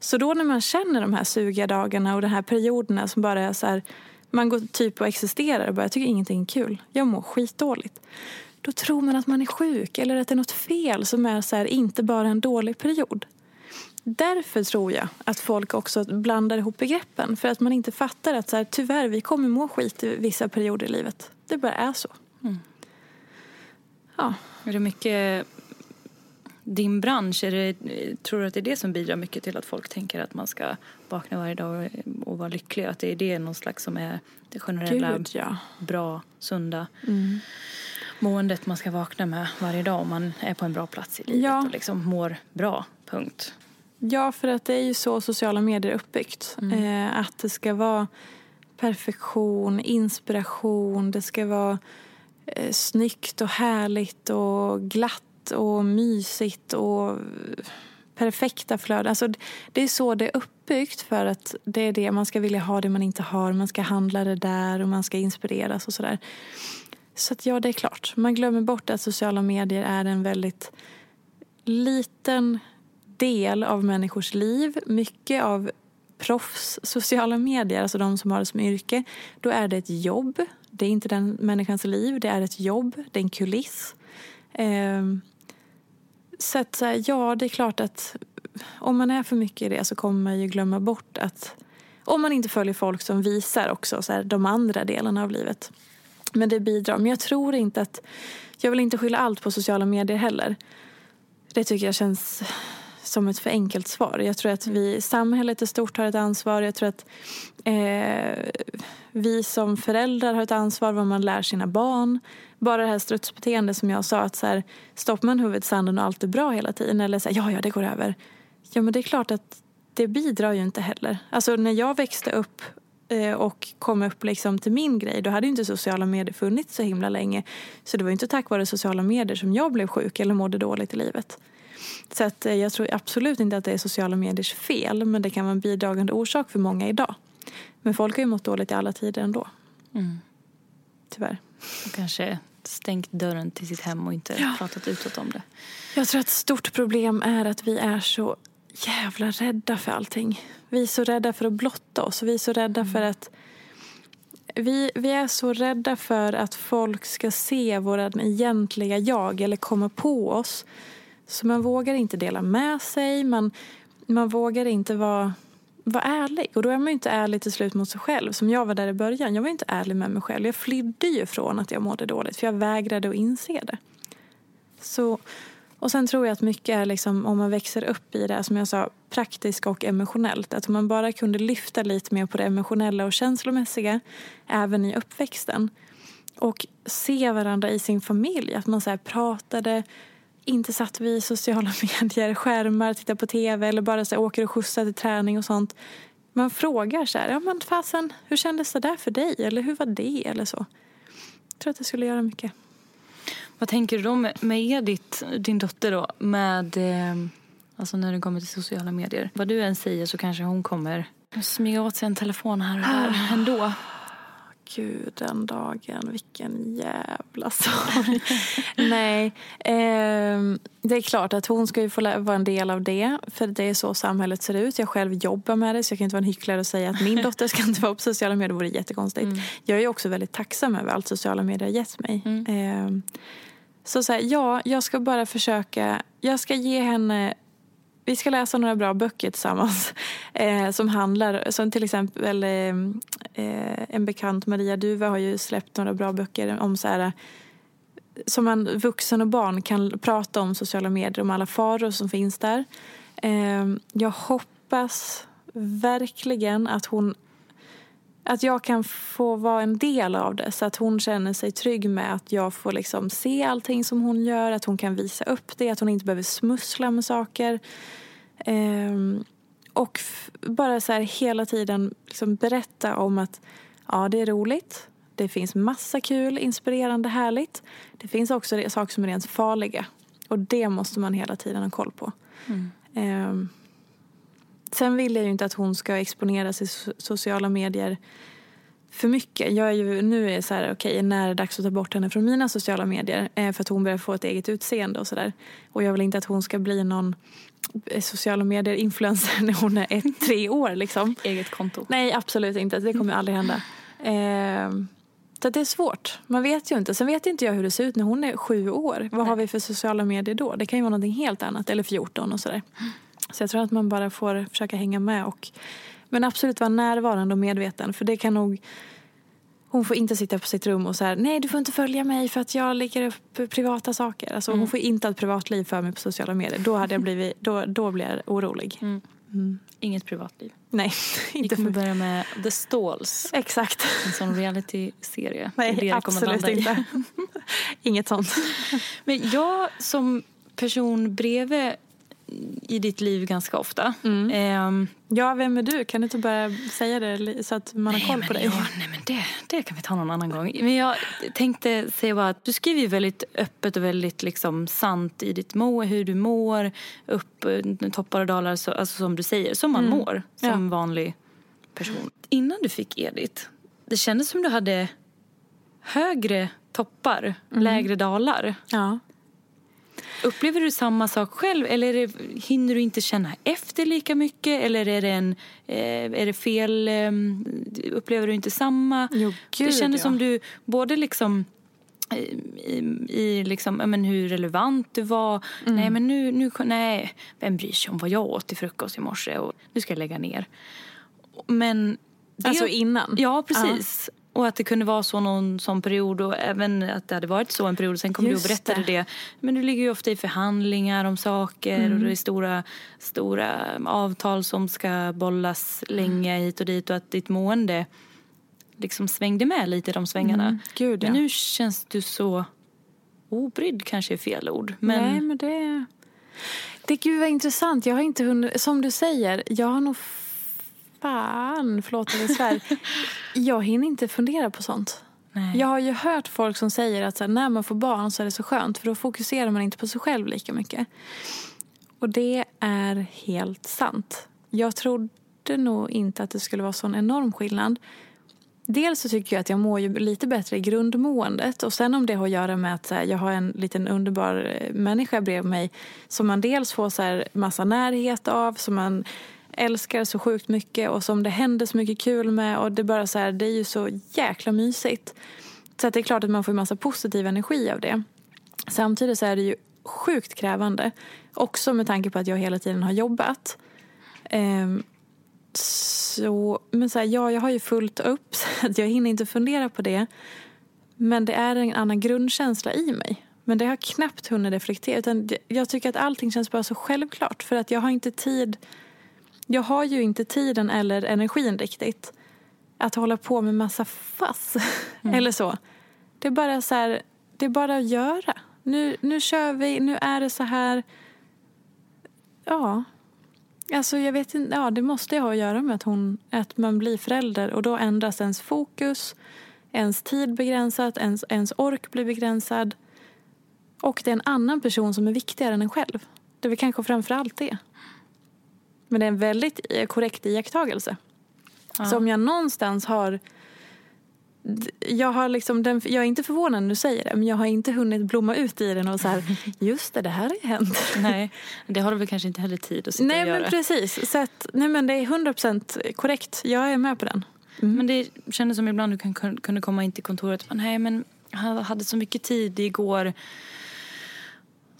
Så då när man känner de här sugiga dagarna och de här perioderna som bara är så här, man går typ och existerar och bara, jag tycker ingenting är kul. Jag mår skitdåligt. Då tror man att man är sjuk eller att det är något fel som är så här, inte bara en dålig period. Därför tror jag att folk också blandar ihop begreppen. För att man inte fattar att så här, tyvärr, vi kommer må skit i vissa perioder i livet. Det bara är så. Ja. Är det mycket din bransch? Är det, tror du att det är det som bidrar mycket till att folk tänker att man ska vakna varje dag och, och vara lycklig? Att det är det någon slags som är det generella Gud, ja. bra, sunda Mm. måendet man ska vakna med varje dag om man är på en bra plats i livet Ja. och liksom mår bra, punkt. Ja, för att det är ju så sociala medier är uppbyggt. Eh, att det ska vara perfektion, inspiration, det ska vara eh, snyggt och härligt och glatt och mysigt och perfekta flöden. Alltså, det är så det är uppbyggt för att det är det man ska vilja ha det man inte har. Man ska handla det där och man ska inspireras och sådär. Så att ja, det är klart. Man glömmer bort att sociala medier är en väldigt liten del av människors liv. Mycket av proffs sociala medier, alltså de som har det som yrke, då är det ett jobb. Det är inte den människans liv, det är ett jobb, det är en kuliss. Eh, så att, ja, det är klart att om man är för mycket i det så kommer man ju glömma bort att om man inte följer folk som visar också så här, de andra delarna av livet. Men det bidrar. Men jag tror inte att... Jag vill inte skylla allt på sociala medier heller. Det tycker jag känns som ett för enkelt svar. Jag tror att vi, samhället i stort har ett ansvar. Jag tror att eh, vi som föräldrar har ett ansvar vad man lär sina barn. Bara det här strutsbeteendet som jag sa, att så här, stoppar man huvudet i sanden och allt är bra hela tiden. Eller så här, ja, ja, det går över. Ja, men det är klart att det bidrar ju inte heller. Alltså när jag växte upp eh, och kom upp liksom till min grej, då hade ju inte sociala medier funnits så himla länge. Så det var inte tack vare sociala medier som jag blev sjuk eller mådde dåligt i livet. Så att eh, jag tror absolut inte att det är sociala mediers fel, men det kan vara en bidragande orsak för många idag. Men folk har ju mått dåligt i alla tider ändå. Mm. Tyvärr. Och kanske stängt dörren till sitt hem och inte ja. pratat utåt om det. Jag tror att ett stort problem är att vi är så jävla rädda för allting. Vi är så rädda för att blotta oss. Vi är så rädda mm. för att vi, vi är så rädda för att folk ska se våran egentliga jag eller komma på oss. Så man vågar inte dela med sig. Man, man vågar inte vara, vara ärlig. Och då är man ju inte ärlig till slut mot sig själv. Som jag var där i början. Jag var inte ärlig med mig själv. Jag flydde ju från att jag mådde dåligt. För jag vägrade att inse det. Så och sen tror jag att mycket är liksom, om man växer upp i det, som jag sa, praktiskt och emotionellt. Att om man bara kunde lyfta lite mer på det emotionella och känslomässiga även i uppväxten. Och se varandra i sin familj. Att man så pratade, inte satt vid sociala medier, skärmar, tittar på tv eller bara så här, åker och skjutsar till träning och sånt. Man frågar så här, ja men fasen, hur kändes det där för dig? Eller hur var det? Eller så. Jag tror att det skulle göra mycket. Vad tänker du då med, med Edith, din dotter då, med eh, alltså när det kommer till sociala medier? Vad du än säger så kanske hon kommer smyga åt sig en telefon här och där ah. ändå. Gud, den dagen. Vilken jävla sorg. Nej, eh, det är klart att hon ska ju få vara en del av det. För det är så samhället ser ut. Jag själv jobbar med det så jag kan inte vara en hycklare och säga att min dotter ska inte vara på sociala medier. Det vore jättekonstigt. Mm. Jag är också väldigt tacksam över allt sociala medier har gett mig. Mm. Eh, så, så här, ja, jag ska bara försöka. Jag ska ge henne vi ska läsa några bra böcker tillsammans eh, som handlar, som till exempel eh, eh en bekant, Maria Duva har ju släppt några bra böcker om så här, som man vuxen och barn kan prata om sociala medier, om alla faror som finns där. Eh, jag hoppas verkligen att hon att jag kan få vara en del av det så att hon känner sig trygg med att jag får liksom se allting som hon gör, att hon kan visa upp det, att hon inte behöver smussla med saker. Ehm, och bara så här hela tiden liksom berätta om att ja, det är roligt. Det finns massa kul, inspirerande, härligt. Det finns också saker som är rent farliga. Och det måste man hela tiden ha koll på. Mm. Ehm, Sen vill jag ju inte att hon ska exponeras i sociala medier för mycket. Jag är ju, nu är det så här, okej, okay, när är det dags att ta bort henne från mina sociala medier? Eh, för att hon börjar få ett eget utseende och sådär. Och jag vill inte att hon ska bli någon eh, sociala medier-influencer när hon är ett, tre år liksom. Eget konto? Nej, absolut inte. Det kommer aldrig hända. Eh, så det är svårt. Man vet ju inte. Sen vet inte jag hur det ser ut när hon är sju år. Vad Nej. har vi för sociala medier då? Det kan ju vara någonting helt annat. Eller 14 och sådär. Så jag tror att man bara får försöka hänga med. Och, men absolut vara närvarande och medveten. För det kan nog... Hon får inte sitta på sitt rum och säga nej du får inte följa mig för att jag lägger upp privata saker. Alltså, mm. Hon får inte ha ett privatliv för mig på sociala medier. Då, hade jag blivit, då, då blir jag orolig. Mm. Mm. Inget privatliv. Nej. Inte Vi kommer börja med The Stalls. Exakt. En sån reality-serie. Nej, det absolut inte. Inget sånt. Men jag som person bredvid i ditt liv ganska ofta. Mm. Eh, ja, vem är du? Kan du inte bara säga det så att man har koll på dig? Ja, nej, men det, det kan vi ta någon annan gång. Men jag tänkte säga bara att du skriver ju väldigt öppet och väldigt liksom sant i ditt må, hur du mår, upp toppar och dalar, så, alltså som du säger, som man mm. mår som ja. vanlig person. Innan du fick Edith, det kändes som du hade högre toppar, lägre dalar. Ja. Upplever du samma sak själv eller det, hinner du inte känna efter lika mycket eller är det, en, eh, är det fel, eh, upplever du inte samma? Jo, det gud, kändes ja. som du både liksom i, i, i liksom, men hur relevant du var. Mm. Nej men nu, nu, nej, vem bryr sig om vad jag åt till frukost i morse och nu ska jag lägga ner. Men det, Alltså innan? Ja, precis. Och att det kunde vara så någon sån period och även att det hade varit så en period. Sen kom du och Just berättade det. det. Men du ligger ju ofta i förhandlingar om saker Mm. och det är stora, stora avtal som ska bollas länge hit och dit och att ditt mående liksom svängde med lite i de svängarna. Mm, gud, Men ja. nu känns du så obrydd kanske är fel ord. Men Nej, men det... Det gud vad intressant. Jag har inte hunnit... Som du säger, jag har nog fan, förlåt jag svär. jag hinner inte fundera på sånt. nej. Jag har ju hört folk som säger att här, när man får barn så är det så skönt för då fokuserar man inte på sig själv lika mycket. Och det är helt sant. Jag trodde nog inte att det skulle vara sån enorm skillnad. Dels så tycker jag att jag mår ju lite bättre i grundmåendet och sen om det har att göra med att här, jag har en liten underbar eh, människa bredvid mig som man dels får så här massa närhet av, som man älskar så sjukt mycket och som det händer så mycket kul med och det bara så här, det är ju så jäkla mysigt. Så att det är klart att man får en massa positiv energi av det. Samtidigt så är det ju sjukt krävande. Också med tanke på att jag hela tiden har jobbat. Ehm, så, men så här, ja, jag har ju fullt upp så att jag hinner inte fundera på det. Men det är en annan grundkänsla i mig. Men det har knappt hunnit reflektera. Utan jag tycker att allting känns bara så självklart. För att jag har inte tid. Jag har ju inte tiden eller energin riktigt. Att hålla på med massa fass. eller så. Det är bara så här. Det är bara att göra. Nu, nu kör vi. Nu är det så här. Ja. Alltså jag vet inte, ja det måste ju ha att göra med att, hon, att man blir förälder och då ändras ens fokus, ens tid begränsat, ens, ens ork blir begränsad. Och det är en annan person som är viktigare än en själv. Det är väl kanske framför allt det. Men det är en väldigt korrekt iakttagelse. Så om jag någonstans har... Jag, har liksom den, jag är inte förvånad när du säger det, men jag har inte hunnit blomma ut i den och så här, just det, det här har hänt. nej, det har du väl kanske inte heller tid att sitta Nej och göra. men precis. Så att, nej men det är 100% korrekt. Jag är med på den. Men det kändes som ibland du kan, kunde komma in till kontoret och bara, nej men jag hade så mycket tid igår.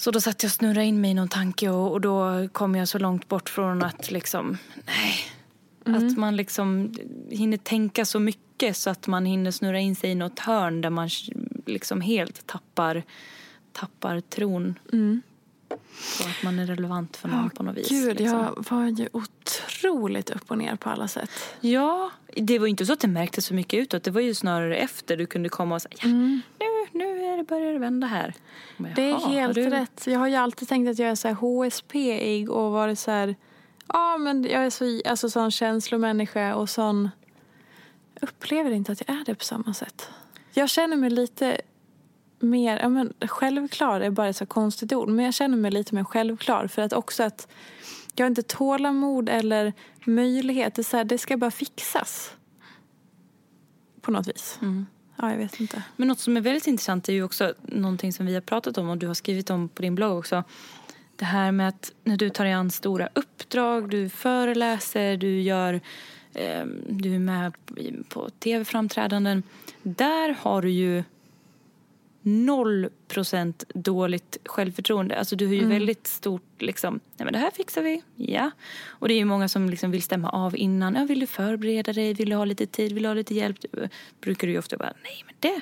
Så då satt jag och snurrade in mig i någon tanke och, och då kom jag så långt bort från att liksom, nej. Att man liksom hinner tänka så mycket så att man hinner snurra in sig i något hörn där man liksom helt tappar, tappar tron på att man är relevant för någon på något vis. Gud, liksom. jag var ju otroligt upp och ner på alla sätt. Ja, det var inte så att det märktes så mycket utåt. Det var ju snarare efter du kunde komma och säga ja, nu, är det börjar det vända här. Men, Det är jaha, helt du... rätt. Jag har ju alltid tänkt att jag är så här HSP-ig och varit så här... Ja, men jag är så, alltså sån känslomänniska och sån... Jag upplever inte att jag är det på samma sätt. Jag känner mig lite mer... Ja, men självklar är bara ett så konstigt ord. Men jag känner mig lite mer självklar. För att också att jag har inte tålamod eller möjlighet. Det, så här, det ska bara fixas. På något vis. Ja, jag vet inte. Men något som är väldigt intressant är ju också någonting som vi har pratat om och du har skrivit om på din blogg också. Det här med att när du tar dig an stora uppdrag, du föreläser, du gör eh, du är med på tv-framträdanden. Där har du ju noll procent dåligt självförtroende. Alltså du har ju väldigt stort liksom, nej men det här fixar vi, ja. Och det är ju många som liksom vill stämma av innan. Ja, vill du förbereda dig, vill du ha lite tid, vill du ha lite hjälp? Du, brukar du ju ofta bara, nej men det,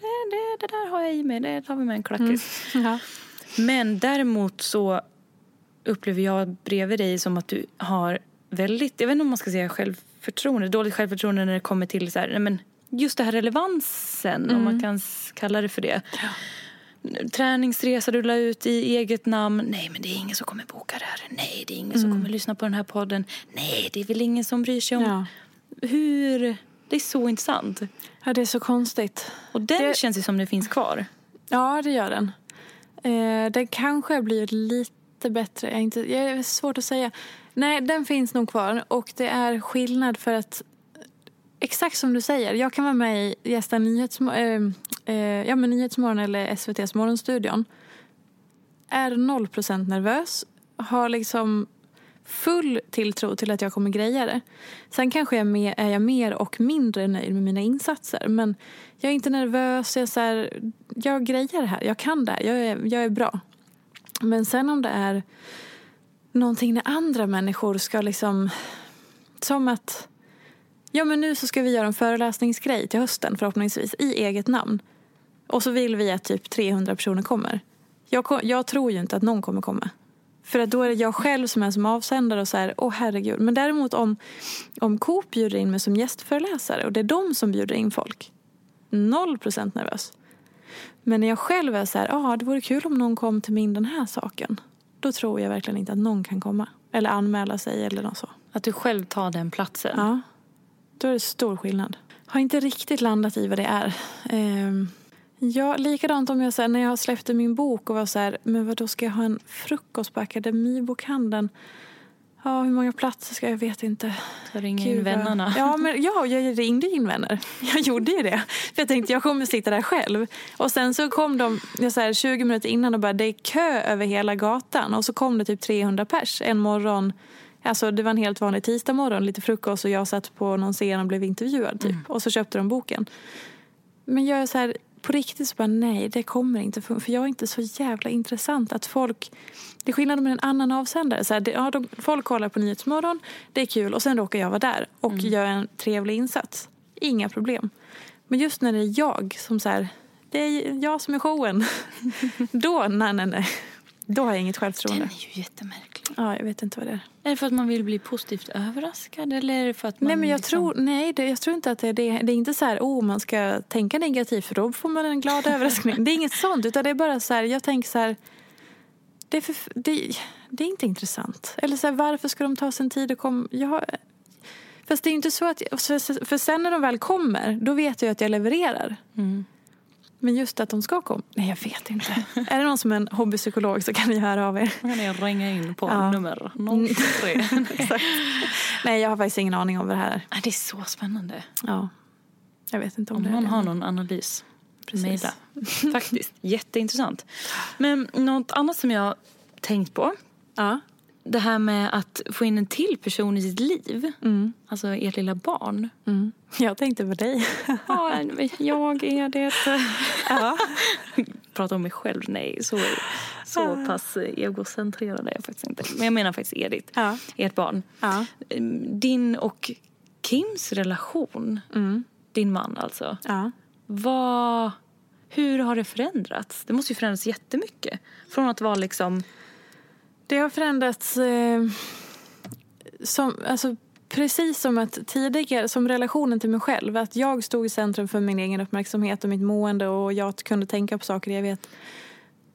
det, det, det där har jag i mig, det tar vi med en klackis. Ja. Men däremot så upplever jag bredvid dig som att du har väldigt, jag vet inte om man ska säga självförtroende, dåligt självförtroende när det kommer till så här, nej men just det här relevansen, om man kan s- kalla det för det. Träningsresa du la ut i eget namn. Nej, men det är ingen som kommer boka det här. Nej, det är ingen som kommer lyssna på den här podden. Nej, det är väl ingen som bryr sig om Ja. hur... Det är så intressant. ja, det är så konstigt. Och den Det- känns ju som det finns kvar. Ja, det gör den. Eh, den kanske blir lite bättre. Jag är, inte, jag är svårt att säga. Nej, den finns nog kvar. Och det är skillnad för att exakt som du säger. Jag kan vara med i gästa Nyhetsmorgon, äh, eh, äh, eh, ja, men Nyhetsmorgon eller SVTs Morgonstudion. Är 0% nervös. Har liksom full tilltro till att jag kommer greja det. Sen kanske jag med, är jag mer och mindre nöjd med mina insatser. Men jag är inte nervös. Jag, är så här, jag grejar det här. Jag kan det här. Jag är, jag är bra. Men sen om det är någonting när andra människor ska liksom... Som att... Ja, men nu så ska vi göra en föreläsningsgrej till hösten förhoppningsvis i eget namn. Och så vill vi att typ 300 personer kommer. Jag, jag tror ju inte att någon kommer komma. För att då är det jag själv som är som avsändare och så här, åh herregud. Men däremot om, om Coop bjuder in mig som gästföreläsare och det är de som bjuder in folk. Noll procent nervös. Men när jag själv är så här, ja ah, det vore kul om någon kom till min den här saken. Då tror jag verkligen inte att någon kan komma. Eller anmäla sig eller något så. Att du själv tar den platsen? Ja. Då är det stor skillnad. Har inte riktigt landat i vad det är. Ehm Ja, likadant om jag så här, när jag släppte min bok och var så här, men vad då ska jag ha en frukost på Akademibokhandeln? Ja, hur många platser ska jag? vet inte. Ska ringa in vännerna? Ja, men, ja, jag ringde in vänner. Jag gjorde ju det. För jag tänkte jag kommer sitta där själv. Och sen så kom de jag så här, 20 minuter innan och bara, det är kö över hela gatan. Och så kom det typ 300 pers en morgon. Alltså det var en helt vanlig tisdag morgon, lite frukost och jag satt på någon scen och blev intervjuad typ. Mm. Och så köpte de boken. Men jag är så här, på riktigt så bara nej, det kommer inte funka. För jag är inte så jävla intressant att folk... Det är skillnad med en annan avsändare. Så här, det, ja, de, folk kollar på Nyhetsmorgon, det är kul och sen råkar jag vara där och mm. gör en trevlig insats. Inga problem. Men just när det är jag som så här, det är jag som är showen. Då, nej, nej, nej. Då har jag inget självförtroende. Den är ju jättemärklig. Ja, jag vet inte vad det är. Är det för att man vill bli positivt överraskad eller är det för att man Nej, men jag liksom... tror, nej, det, jag tror inte att det är det. Det är inte så här, oh, man ska tänka negativt för då får man en glad överraskning. Det är inget sånt, utan det är bara så här, jag tänker så här, det är, för, det, det är inte intressant. Eller så här, varför ska de ta sin tid och komma? Jag, fast det är inte så att, för sen när de väl kommer, då vet jag att jag levererar. Mm. Men just att de ska komma? Nej, jag vet inte. är det någon som är en hobbypsykolog så kan ni höra av er. Då kan ni ringa in på ja. nummer 03. Exakt. Nej, jag har faktiskt ingen aning om vad det här är. Det är så spännande. Ja. Jag vet inte om, om det någon är har någon analys. Precis. Faktiskt. Jätteintressant. Men något annat som jag tänkt på. Ja det här med att få in en till person i sitt liv. Mm. Alltså ert lilla barn. Mm. Jag tänkte på dig. ja, jag är det. ja. Prata om mig själv, nej. Så, så pass egocentrerad är jag faktiskt inte. Men jag menar faktiskt Edith, ja. ert barn. Ja. Din och Kims relation, mm. din man alltså. Ja. Vad, hur har det förändrats? Det måste ju förändras jättemycket. Från att vara liksom det har förändrats eh, som, alltså, precis som att tidigare, som relationen till mig själv. Att jag stod i centrum för min egen uppmärksamhet och mitt mående och jag kunde tänka på saker jag vet.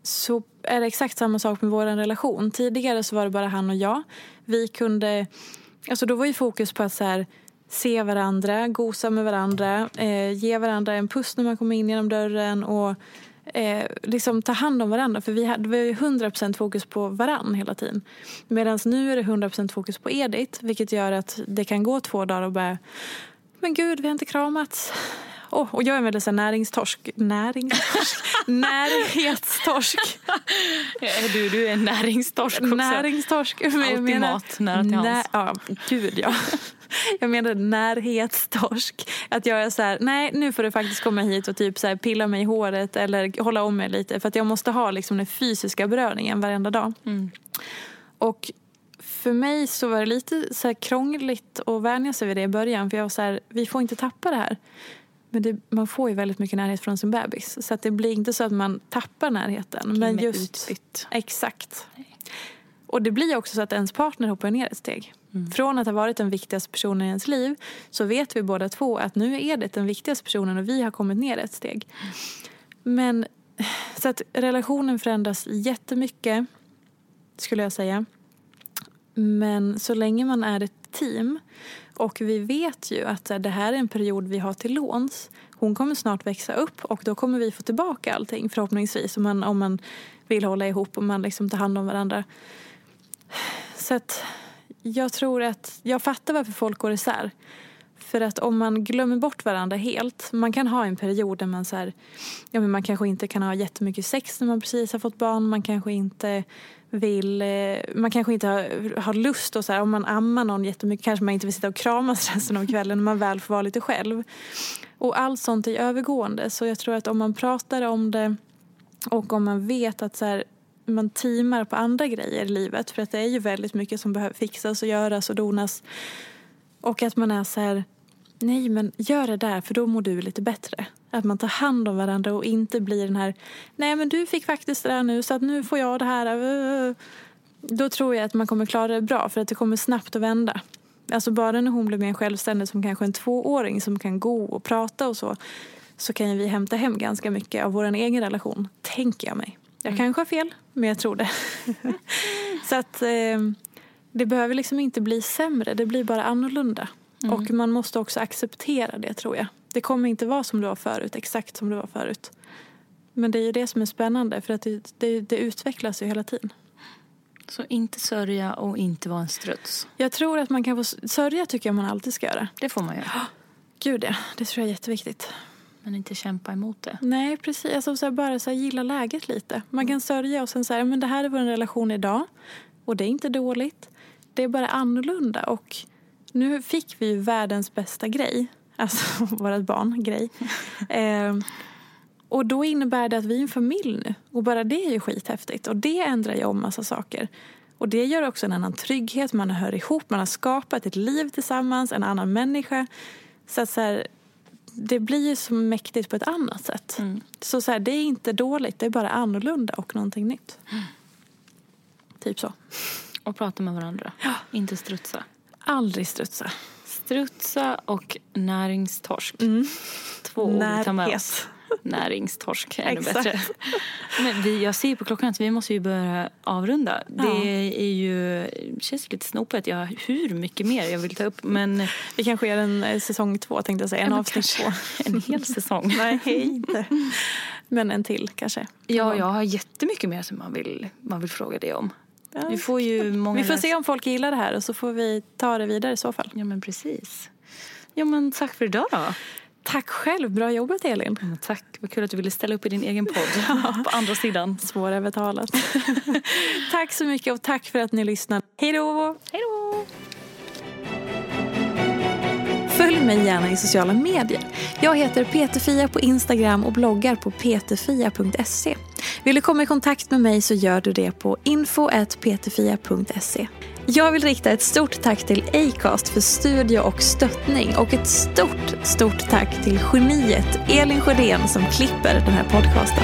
Så är det exakt samma sak med vår relation. Tidigare så var det bara han och jag. Vi kunde, alltså då var ju fokus på att så här, se varandra, gosa med varandra, eh, ge varandra en puss när man kom in genom dörren och eh, liksom ta hand om varandra. För vi hade, vi 100% fokus på varann hela tiden. Medan nu är det 100% fokus på Edith. Vilket gör att det kan gå två dagar och bara, men gud vi har inte kramats. Oh, och jag väldigt så näringstorsk. Näringstorsk? Närhetstorsk. du, du är näringstorsk också. Näringstorsk. Alltid menar, mat nära till hands. Ja, gud ja. Jag menar närhetstorsk. Att jag är så här, nej nu får du faktiskt komma hit och typ så här pilla mig i håret eller hålla om mig lite. För att jag måste ha liksom den fysiska beröringen varenda dag. Mm. Och för mig så var det lite så här krångligt att vänja sig vid det i början. För jag var så här, vi får inte tappa det här. Men det, man får ju väldigt mycket närhet från sin bebis. Så att det blir inte så att man tappar närheten. Kim men just, utbytt. Exakt. Och det blir också så att ens partner hoppar ner ett steg. Mm. Från att ha varit den viktigaste personen i ens liv så vet vi båda två att nu är det den viktigaste personen och vi har kommit ner ett steg. Men så att relationen förändras jättemycket skulle jag säga. Men så länge man är ett team och vi vet ju att eh, det här är en period vi har till låns. Hon kommer snart växa upp och då kommer vi få tillbaka allting förhoppningsvis om man, om man vill hålla ihop och man liksom tar hand om varandra. Så att jag tror att jag fattar varför folk går isär. För att om man glömmer bort varandra helt, man kan ha en period där man så här, ja men man kanske inte kan ha jättemycket sex när man precis har fått barn, man kanske inte vill, eh, man kanske inte har, har lust och så här, om man ammar någon jättemycket kanske man inte vill sitta och kramas resten av kvällen när man väl får vara lite själv. Och allt sånt är övergående så jag tror att om man pratar om det och om man vet att så här, man teamar på andra grejer i livet för att det är ju väldigt mycket som behöver fixas och göras och donas. Och att man är så här, nej men gör det där för då mår du lite bättre. Att man tar hand om varandra och inte blir den här, nej men du fick faktiskt det där nu så att nu får jag det här. Då tror jag att man kommer klara det bra för att det kommer snabbt att vända. Alltså bara när hon blir mer självständig som kanske en tvååring som kan gå och prata och så så kan vi hämta hem ganska mycket av vår egen relation, tänker jag mig. Jag kanske har fel, men jag tror det. så att eh, det behöver liksom inte bli sämre, det blir bara annorlunda. Mm. Och man måste också acceptera det tror jag. Det kommer inte vara som det var förut, exakt som det var förut. Men det är ju det som är spännande för att det, det, det utvecklas ju hela tiden. Så inte sörja och inte vara en struts? Jag tror att man kan få sörja tycker jag man alltid ska göra. Det får man göra. Gud ja, det tror jag är jätteviktigt. Men inte kämpa emot det. Nej, precis. Alltså, så här, bara så här, gilla läget lite. Man kan sörja och sen säga men det här är vår relation idag. Och det är inte dåligt. Det är bara annorlunda. Och nu fick vi ju världens bästa grej. Alltså vårt barn, grej. eh, och då innebär det att vi är en familj nu. Och bara det är ju skithäftigt. Och det ändrar ju om massa saker. Och det gör också en annan trygghet. Man hör ihop, man har skapat ett liv tillsammans, en annan människa. Så att så här, det blir ju så mäktigt på ett annat sätt. Mm. Så, så här, det är inte dåligt, det är bara annorlunda och någonting nytt. Mm. Typ så. Och prata med varandra, ja. inte strutsa. Aldrig strutsa. Strutsa och näringstorsk. Mm. Två ord tar med oss. Näringstorsk, ännu bättre. Men vi, jag ser på klockan att vi måste ju börja avrunda. Ja. Det är ju, känns lite snopet. Jag hur mycket mer jag vill ta upp. Men vi kanske gör en eh, säsong två tänkte jag säga. En ja, avsnitt två. En hel säsong. Nej, inte. Men en till kanske. Ja, jag har jättemycket mer som man vill, man vill fråga dig om. Vi får ju många Vi får se om folk gillar det här och så får vi ta det vidare i så fall. Ja men precis. Ja men tack för idag då. Tack själv, bra jobbat Elin. Ja, tack, vad kul att du ville ställa upp i din egen podd på andra sidan. Svårövertalat. tack så mycket och tack för att ni lyssnade. Hej då! Hej då! Följ mig gärna i sociala medier. Jag heter Peterfia på Instagram och bloggar på peterfia.se. Vill du komma i kontakt med mig så gör du det på info.ptfia.se Jag vill rikta ett stort tack till Acast för studie och stöttning och ett stort, stort tack till geniet Elin Sjödén som klipper den här podcasten.